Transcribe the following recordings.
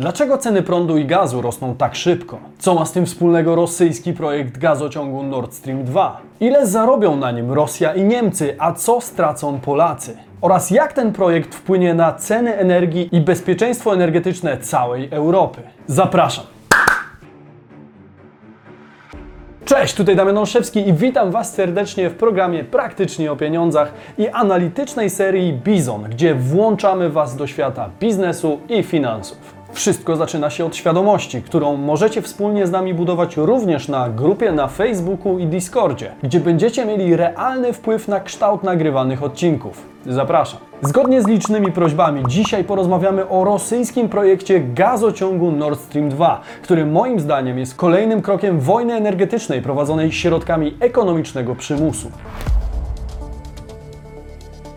Dlaczego ceny prądu i gazu rosną tak szybko? Co ma z tym wspólnego rosyjski projekt gazociągu Nord Stream 2? Ile zarobią na nim Rosja i Niemcy, a co stracą Polacy? Oraz jak ten projekt wpłynie na ceny energii i bezpieczeństwo energetyczne całej Europy? Zapraszam! Cześć, tutaj Damian Olszewski i witam Was serdecznie w programie Praktycznie o Pieniądzach i analitycznej serii Bizon, gdzie włączamy Was do świata biznesu i finansów. Wszystko zaczyna się od świadomości, którą możecie wspólnie z nami budować również na grupie na Facebooku i Discordzie, gdzie będziecie mieli realny wpływ na kształt nagrywanych odcinków. Zapraszam. Zgodnie z licznymi prośbami, dzisiaj porozmawiamy o rosyjskim projekcie gazociągu Nord Stream 2, który moim zdaniem jest kolejnym krokiem wojny energetycznej prowadzonej środkami ekonomicznego przymusu.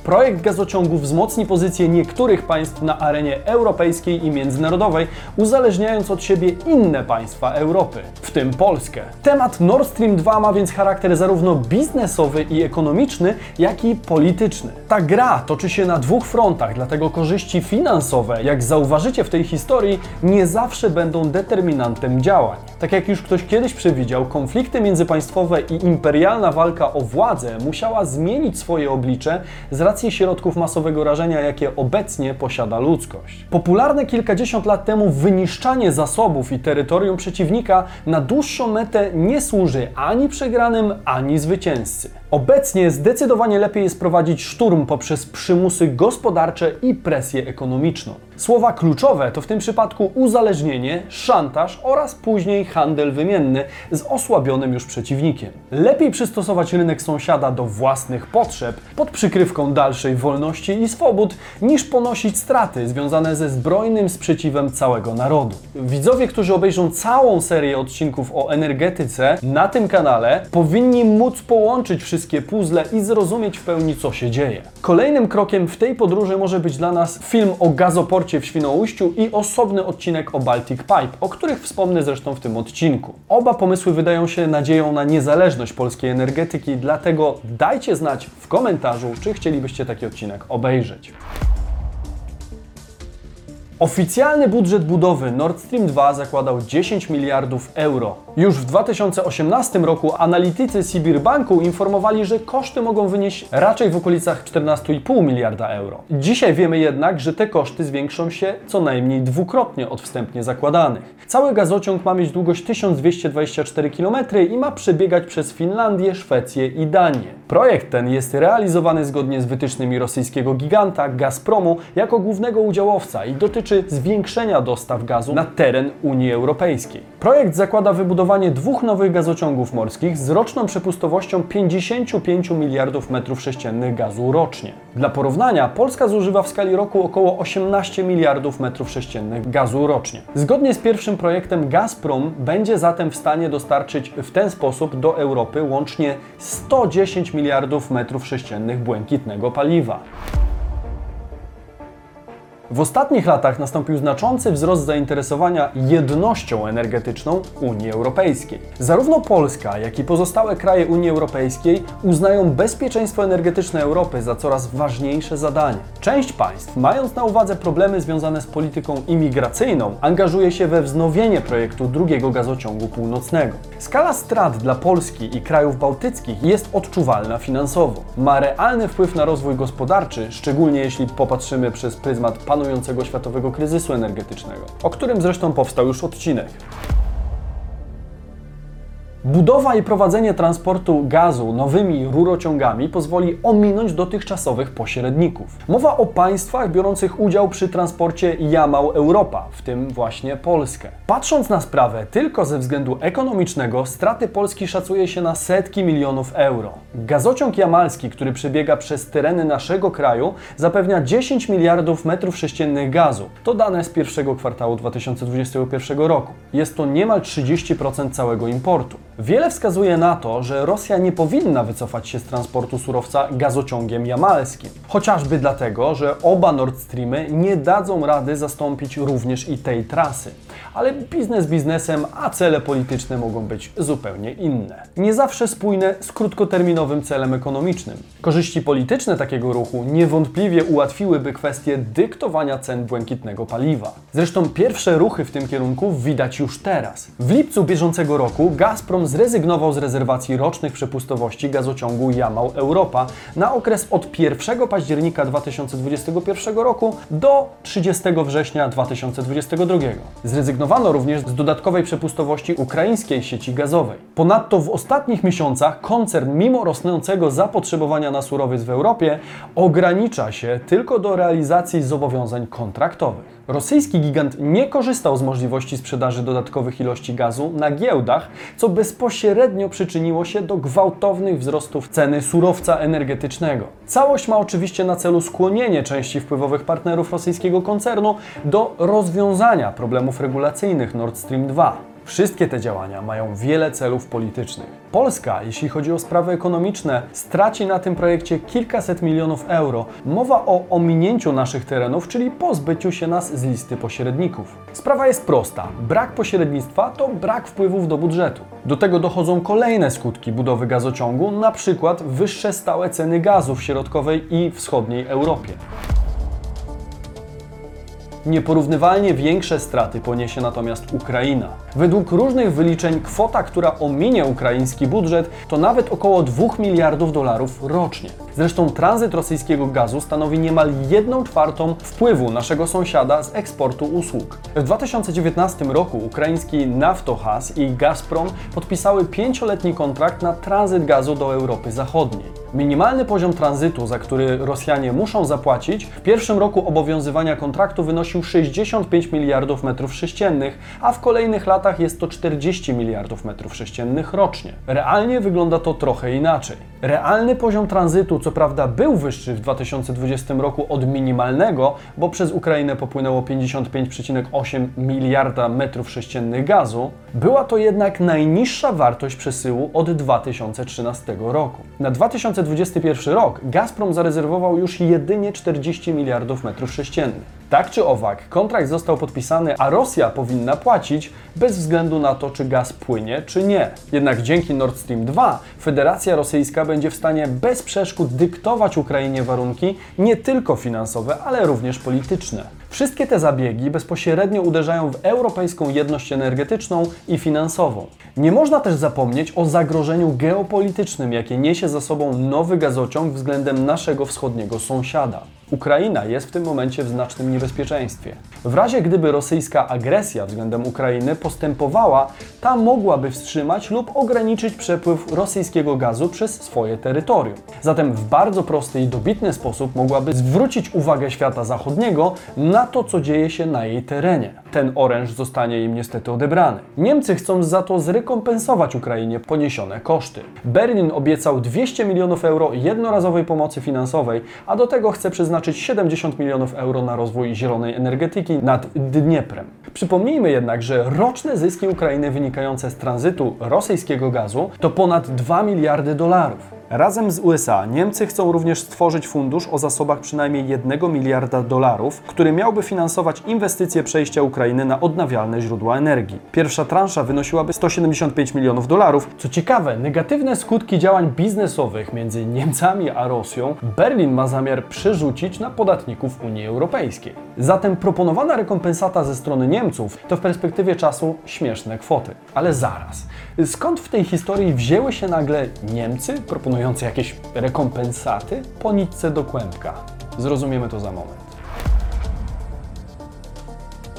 Projekt gazociągu wzmocni pozycję niektórych państw na arenie europejskiej i międzynarodowej, uzależniając od siebie inne państwa Europy, w tym Polskę. Temat Nord Stream 2 ma więc charakter zarówno biznesowy i ekonomiczny, jak i polityczny. Ta gra toczy się na dwóch frontach, dlatego korzyści finansowe, jak zauważycie w tej historii, nie zawsze będą determinantem działań. Tak jak już ktoś kiedyś przewidział, konflikty międzypaństwowe i imperialna walka o władzę musiała zmienić swoje oblicze z racji środków masowego rażenia, jakie obecnie posiada ludzkość. Popularne kilkadziesiąt lat temu wyniszczanie zasobów i terytorium przeciwnika na dłuższą metę nie służy ani przegranym, ani zwycięzcy. Obecnie zdecydowanie lepiej jest prowadzić szturm poprzez przymusy gospodarcze i presję ekonomiczną. Słowa kluczowe to w tym przypadku uzależnienie, szantaż oraz później handel wymienny z osłabionym już przeciwnikiem. Lepiej przystosować rynek sąsiada do własnych potrzeb pod przykrywką dalszej wolności i swobód, niż ponosić straty związane ze zbrojnym sprzeciwem całego narodu. Widzowie, którzy obejrzą całą serię odcinków o energetyce na tym kanale, powinni móc połączyć wszystkie puzzle i zrozumieć w pełni, co się dzieje. Kolejnym krokiem w tej podróży może być dla nas film o gazoporcie w Świnoujściu i osobny odcinek o Baltic Pipe, o których wspomnę zresztą w tym odcinku. Oba pomysły wydają się nadzieją na niezależność polskiej energetyki, dlatego dajcie znać w komentarzu, czy chcielibyście taki odcinek obejrzeć. Oficjalny budżet budowy Nord Stream 2 zakładał 10 miliardów euro. Już w 2018 roku analitycy Sibirbanku informowali, że koszty mogą wynieść raczej w okolicach 14,5 miliarda euro. Dzisiaj wiemy jednak, że te koszty zwiększą się co najmniej dwukrotnie od wstępnie zakładanych. Cały gazociąg ma mieć długość 1224 km i ma przebiegać przez Finlandię, Szwecję i Danię. Projekt ten jest realizowany zgodnie z wytycznymi rosyjskiego giganta Gazpromu jako głównego udziałowca i dotyczy zwiększenia dostaw gazu na teren Unii Europejskiej. Projekt zakłada wybudowanie dwóch nowych gazociągów morskich z roczną przepustowością 55 miliardów metrów sześciennych gazu rocznie. Dla porównania, Polska zużywa w skali roku około 18 miliardów metrów sześciennych gazu rocznie. Zgodnie z pierwszym projektem Gazprom będzie zatem w stanie dostarczyć w ten sposób do Europy łącznie 110 miliardów metrów sześciennych błękitnego paliwa. W ostatnich latach nastąpił znaczący wzrost zainteresowania jednością energetyczną Unii Europejskiej. Zarówno Polska, jak i pozostałe kraje Unii Europejskiej uznają bezpieczeństwo energetyczne Europy za coraz ważniejsze zadanie. Część państw, mając na uwadze problemy związane z polityką imigracyjną, angażuje się we wznowienie projektu drugiego gazociągu północnego. Skala strat dla Polski i krajów bałtyckich jest odczuwalna finansowo. Ma realny wpływ na rozwój gospodarczy, szczególnie jeśli popatrzymy przez pryzmat panującego światowego kryzysu energetycznego, o którym zresztą powstał już odcinek. Budowa i prowadzenie transportu gazu nowymi rurociągami pozwoli ominąć dotychczasowych pośredników. Mowa o państwach biorących udział przy transporcie Jamał Europa, w tym właśnie Polskę. Patrząc na sprawę tylko ze względu ekonomicznego, straty Polski szacuje się na setki milionów euro. Gazociąg jamalski, który przebiega przez tereny naszego kraju, zapewnia 10 miliardów metrów sześciennych gazu. To dane z pierwszego kwartału 2021 roku. Jest to niemal 30% całego importu. Wiele wskazuje na to, że Rosja nie powinna wycofać się z transportu surowca gazociągiem jamalskim. Chociażby dlatego, że oba Nord Streamy nie dadzą rady zastąpić również i tej trasy. ale biznes biznesem, a cele polityczne mogą być zupełnie inne. Nie zawsze spójne z krótkoterminowym celem ekonomicznym. Korzyści polityczne takiego ruchu niewątpliwie ułatwiłyby kwestię dyktowania cen błękitnego paliwa. Zresztą pierwsze ruchy w tym kierunku widać już teraz. W lipcu bieżącego roku Gazprom zrezygnował z rezerwacji rocznych przepustowości gazociągu Jamał-Europa na okres od 1 października 2021 roku do 30 września 2022. Zrezygnowano również z dodatkowej przepustowości ukraińskiej sieci gazowej. Ponadto w ostatnich miesiącach koncern, mimo rosnącego zapotrzebowania na surowiec w Europie, ogranicza się tylko do realizacji zobowiązań kontraktowych. Rosyjski gigant nie korzystał z możliwości sprzedaży dodatkowych ilości gazu na giełdach, co bezpośrednio przyczyniło się do gwałtownych wzrostów ceny surowca energetycznego. Całość ma oczywiście na celu skłonienie części wpływowych partnerów rosyjskiego koncernu do rozwiązania problemów regulacyjnych Nord Stream 2. Wszystkie te działania mają wiele celów politycznych. Polska, jeśli chodzi o sprawy ekonomiczne, straci na tym projekcie kilkaset milionów euro. Mowa o ominięciu naszych terenów, czyli pozbyciu się nas z listy pośredników. Sprawa jest prosta. Brak pośrednictwa to brak wpływów do budżetu. Do tego dochodzą kolejne skutki budowy gazociągu, na przykład wyższe stałe ceny gazu w środkowej i wschodniej Europie. Nieporównywalnie większe straty poniesie natomiast Ukraina. Według różnych wyliczeń kwota, która ominie ukraiński budżet, to nawet około 2 miliardów dolarów rocznie. Zresztą tranzyt rosyjskiego gazu stanowi niemal 1 czwartą wpływu naszego sąsiada z eksportu usług. W 2019 roku ukraiński Naftogaz i Gazprom podpisały pięcioletni kontrakt na tranzyt gazu do Europy Zachodniej. Minimalny poziom tranzytu, za który Rosjanie muszą zapłacić, w pierwszym roku obowiązywania kontraktu wynosił 65 miliardów metrów sześciennych, a w kolejnych latach jest to 40 miliardów metrów sześciennych rocznie. Realnie wygląda to trochę inaczej. Realny poziom tranzytu, co prawda, był wyższy w 2020 roku od minimalnego, bo przez Ukrainę popłynęło 55,8 miliarda metrów sześciennych gazu, była to jednak najniższa wartość przesyłu od 2013 roku. Na 2021 rok Gazprom zarezerwował już jedynie 40 miliardów metrów sześciennych. Tak czy owak, kontrakt został podpisany, a Rosja powinna płacić bez względu na to, czy gaz płynie, czy nie. Jednak dzięki Nord Stream 2 Federacja Rosyjska będzie w stanie bez przeszkód dyktować Ukrainie warunki nie tylko finansowe, ale również polityczne. Wszystkie te zabiegi bezpośrednio uderzają w europejską jedność energetyczną i finansową. Nie można też zapomnieć o zagrożeniu geopolitycznym, jakie niesie za sobą nowy gazociąg względem naszego wschodniego sąsiada. Ukraina jest w tym momencie w znacznym niebezpieczeństwie. W razie gdyby rosyjska agresja względem Ukrainy postępowała, ta mogłaby wstrzymać lub ograniczyć przepływ rosyjskiego gazu przez swoje terytorium. Zatem w bardzo prosty i dobitny sposób mogłaby zwrócić uwagę świata zachodniego na to, co dzieje się na jej terenie. Ten oręż zostanie im niestety odebrany. Niemcy chcą za to zrekompensować Ukrainie poniesione koszty. Berlin obiecał 200 milionów euro jednorazowej pomocy finansowej, a do tego chce przeznaczyć 70 milionów euro na rozwój zielonej energetyki nad Dnieprem. Przypomnijmy jednak, że roczne zyski Ukrainy wynikające z tranzytu rosyjskiego gazu to ponad 2 miliardy dolarów. Razem z USA Niemcy chcą również stworzyć fundusz o zasobach przynajmniej 1 miliarda dolarów, który miałby finansować inwestycje przejścia Ukrainy na odnawialne źródła energii. Pierwsza transza wynosiłaby 175 milionów dolarów. Co ciekawe, negatywne skutki działań biznesowych między Niemcami a Rosją Berlin ma zamiar przerzucić na podatników Unii Europejskiej. Zatem proponowana rekompensata ze strony Niemców to w perspektywie czasu śmieszne kwoty. Ale zaraz, skąd w tej historii wzięły się nagle Niemcy proponujące jakieś rekompensaty po nitce do kłębka? Zrozumiemy to za moment.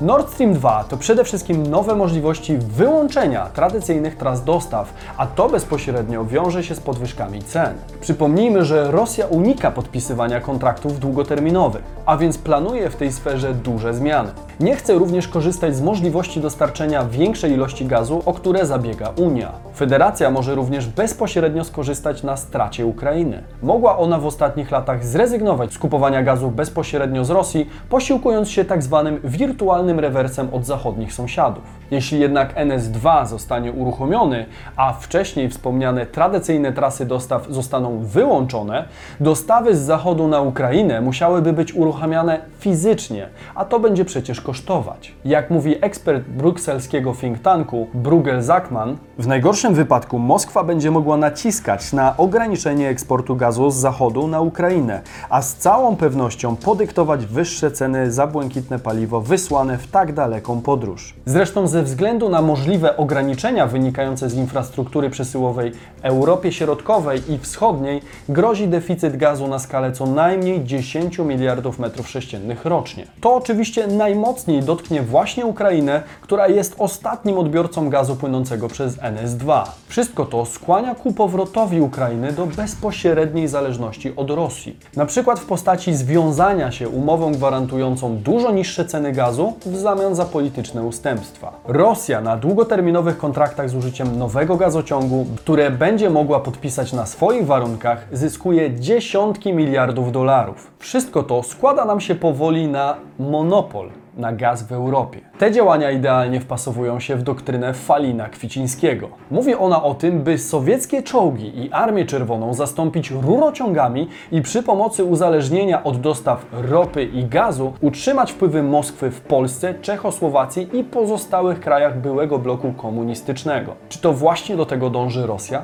Nord Stream 2 to przede wszystkim nowe możliwości wyłączenia tradycyjnych tras dostaw, a to bezpośrednio wiąże się z podwyżkami cen. Przypomnijmy, że Rosja unika podpisywania kontraktów długoterminowych, a więc planuje w tej sferze duże zmiany. Nie chce również korzystać z możliwości dostarczenia większej ilości gazu, o które zabiega Unia. Federacja może również bezpośrednio skorzystać na stracie Ukrainy. Mogła ona w ostatnich latach zrezygnować z kupowania gazu bezpośrednio z Rosji, posiłkując się tak zwanym wirtualnym rewersem od zachodnich sąsiadów. Jeśli jednak NS2 zostanie uruchomiony, a wcześniej wspomniane tradycyjne trasy dostaw zostaną wyłączone, dostawy z zachodu na Ukrainę musiałyby być uruchamiane fizycznie, a to będzie przecież kosztować. Jak mówi ekspert brukselskiego think tanku Bruegel Zachman, w najgorszym wypadku Moskwa będzie mogła naciskać na ograniczenie eksportu gazu z zachodu na Ukrainę, a z całą pewnością podyktować wyższe ceny za błękitne paliwo wysłane w tak daleką podróż. Zresztą ze względu na możliwe ograniczenia wynikające z infrastruktury przesyłowej Europie Środkowej i Wschodniej grozi deficyt gazu na skalę co najmniej 10 miliardów metrów sześciennych rocznie. To oczywiście najmocniej dotknie właśnie Ukrainę, która jest ostatnim odbiorcą gazu płynącego przez NS2. Wszystko to skłania ku powrotowi Ukrainy do bezpośredniej zależności od Rosji. Na przykład w postaci związania się umową gwarantującą dużo niższe ceny gazu w zamian za polityczne ustępstwa. Rosja na długoterminowych kontraktach z użyciem nowego gazociągu, które będzie mogła podpisać na swoich warunkach, zyskuje dziesiątki miliardów dolarów. Wszystko to składa nam się powoli na monopol na gaz w Europie. Te działania idealnie wpasowują się w doktrynę Falina Kwicińskiego. Mówi ona o tym, by sowieckie czołgi i Armię Czerwoną zastąpić rurociągami i przy pomocy uzależnienia od dostaw ropy i gazu utrzymać wpływy Moskwy w Polsce, Czechosłowacji i pozostałych krajach byłego bloku komunistycznego. Czy to właśnie do tego dąży Rosja?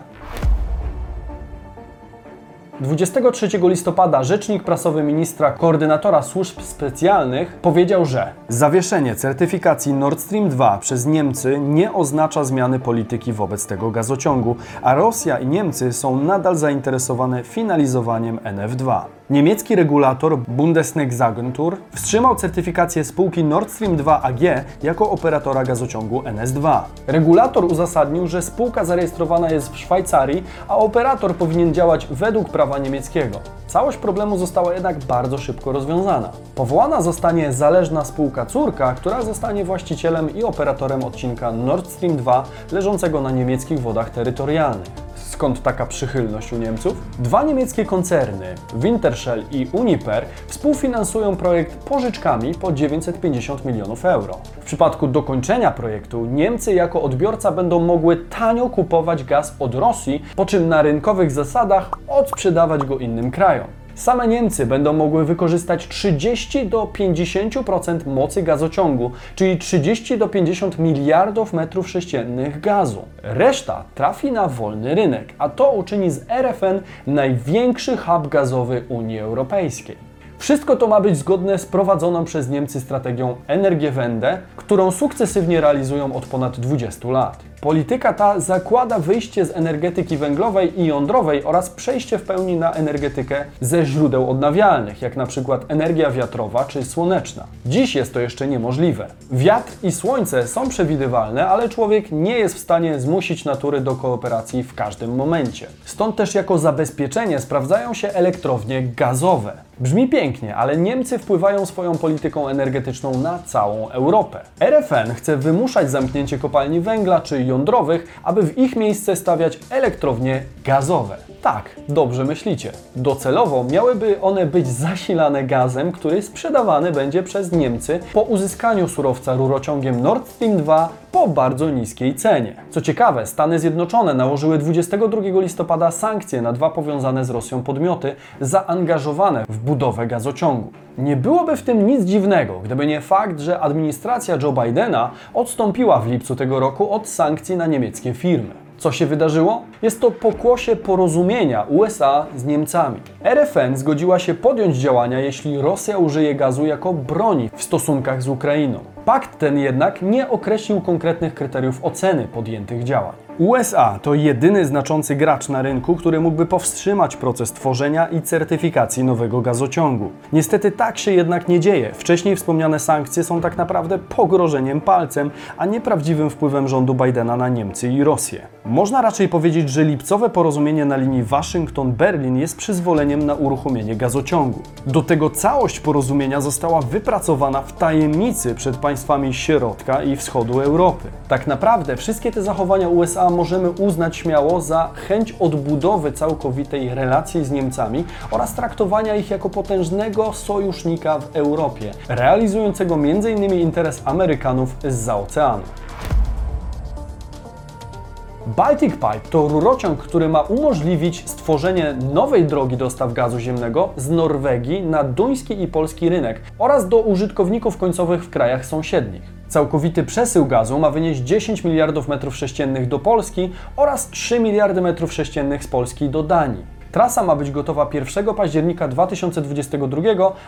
23 listopada rzecznik prasowy ministra koordynatora służb specjalnych powiedział, że zawieszenie certyfikacji Nord Stream 2 przez Niemcy nie oznacza zmiany polityki wobec tego gazociągu, a Rosja i Niemcy są nadal zainteresowane finalizowaniem NF2. Niemiecki regulator Bundesnetzagentur wstrzymał certyfikację spółki Nord Stream 2 AG jako operatora gazociągu NS2. Regulator uzasadnił, że spółka zarejestrowana jest w Szwajcarii, a operator powinien działać według prawa niemieckiego. Całość problemu została jednak bardzo szybko rozwiązana. Powołana zostanie zależna spółka córka, która zostanie właścicielem i operatorem odcinka Nord Stream 2 leżącego na niemieckich wodach terytorialnych. Skąd taka przychylność u Niemców? Dwa niemieckie koncerny, Wintershell i Uniper, współfinansują projekt pożyczkami po 950 milionów euro. W przypadku dokończenia projektu Niemcy jako odbiorca będą mogły tanio kupować gaz od Rosji, po czym na rynkowych zasadach odsprzedawać go innym krajom. Same Niemcy będą mogły wykorzystać 30 do 50% mocy gazociągu, czyli 30 do 50 miliardów metrów sześciennych gazu. Reszta trafi na wolny rynek, a to uczyni z RFN największy hub gazowy Unii Europejskiej. Wszystko to ma być zgodne z prowadzoną przez Niemcy strategią Energiewende, którą sukcesywnie realizują od ponad 20 lat. Polityka ta zakłada wyjście z energetyki węglowej i jądrowej oraz przejście w pełni na energetykę ze źródeł odnawialnych, jak na przykład energia wiatrowa czy słoneczna. Dziś jest to jeszcze niemożliwe. Wiatr i słońce są przewidywalne, ale człowiek nie jest w stanie zmusić natury do kooperacji w każdym momencie. Stąd też jako zabezpieczenie sprawdzają się elektrownie gazowe. Brzmi pięknie, ale Niemcy wpływają swoją polityką energetyczną na całą Europę. RFN chce wymuszać zamknięcie kopalni węgla czy jądrowych, aby w ich miejsce stawiać elektrownie gazowe. Tak, dobrze myślicie. Docelowo miałyby one być zasilane gazem, który sprzedawany będzie przez Niemcy po uzyskaniu surowca rurociągiem Nord Stream 2 po bardzo niskiej cenie. Co ciekawe, Stany Zjednoczone nałożyły 22 listopada sankcje na dwa powiązane z Rosją podmioty zaangażowane w budowę gazociągu. Nie byłoby w tym nic dziwnego, gdyby nie fakt, że administracja Joe Bidena odstąpiła w lipcu tego roku od sankcji na niemieckie firmy. Co się wydarzyło? Jest to pokłosie porozumienia USA z Niemcami. RFN zgodziła się podjąć działania, jeśli Rosja użyje gazu jako broni w stosunkach z Ukrainą. Pakt ten jednak nie określił konkretnych kryteriów oceny podjętych działań. USA to jedyny znaczący gracz na rynku, który mógłby powstrzymać proces tworzenia i certyfikacji nowego gazociągu. Niestety tak się jednak nie dzieje. Wcześniej wspomniane sankcje są tak naprawdę pogrożeniem palcem, a nie prawdziwym wpływem rządu Bidena na Niemcy i Rosję. Można raczej powiedzieć, że lipcowe porozumienie na linii Waszyngton-Berlin jest przyzwoleniem na uruchomienie gazociągu. Do tego całość porozumienia została wypracowana w tajemnicy przed państwami środka i wschodu Europy. Tak naprawdę wszystkie te zachowania USA możemy uznać śmiało za chęć odbudowy całkowitej relacji z Niemcami oraz traktowania ich jako potężnego sojusznika w Europie, realizującego m.in. interes Amerykanów zza oceanu. Baltic Pipe to rurociąg, który ma umożliwić stworzenie nowej drogi dostaw gazu ziemnego z Norwegii na duński i polski rynek oraz do użytkowników końcowych w krajach sąsiednich. Całkowity przesył gazu ma wynieść 10 miliardów metrów sześciennych do Polski oraz 3 miliardy metrów sześciennych z Polski do Danii. Trasa ma być gotowa 1 października 2022,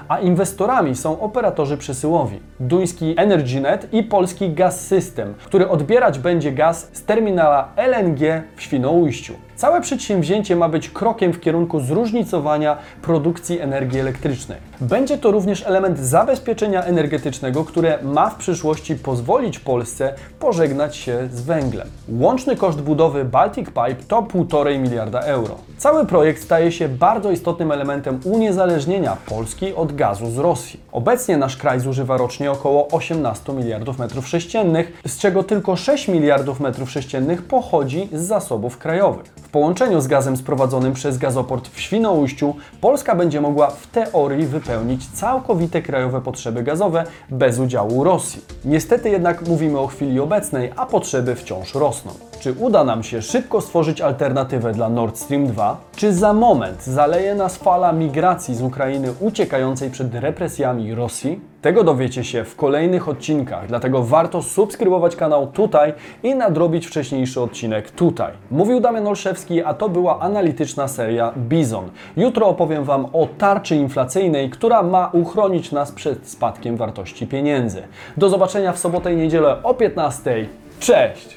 a inwestorami są operatorzy przesyłowi. Duński EnergyNet i polski Gaz System, który odbierać będzie gaz z terminala LNG w Świnoujściu. Całe przedsięwzięcie ma być krokiem w kierunku zróżnicowania produkcji energii elektrycznej. Będzie to również element zabezpieczenia energetycznego, które ma w przyszłości pozwolić Polsce pożegnać się z węglem. Łączny koszt budowy Baltic Pipe to 1,5 miliarda euro. Cały projekt staje się bardzo istotnym elementem uniezależnienia Polski od gazu z Rosji. Obecnie nasz kraj zużywa rocznie około 18 miliardów metrów sześciennych, z czego tylko 6 miliardów metrów sześciennych pochodzi z zasobów krajowych. Połączeniu z gazem sprowadzonym przez gazoport w Świnoujściu Polska będzie mogła w teorii wypełnić całkowite krajowe potrzeby gazowe bez udziału Rosji. Niestety jednak mówimy o chwili obecnej, a potrzeby wciąż rosną. Czy uda nam się szybko stworzyć alternatywę dla Nord Stream 2? Czy za moment zaleje nas fala migracji z Ukrainy uciekającej przed represjami Rosji? Tego dowiecie się w kolejnych odcinkach, dlatego warto subskrybować kanał tutaj i nadrobić wcześniejszy odcinek tutaj. Mówił Damian Olszewski, a to była analityczna seria Bizon. Jutro opowiem Wam o tarczy inflacyjnej, która ma uchronić nas przed spadkiem wartości pieniędzy. Do zobaczenia w sobotę i niedzielę o 15. Cześć!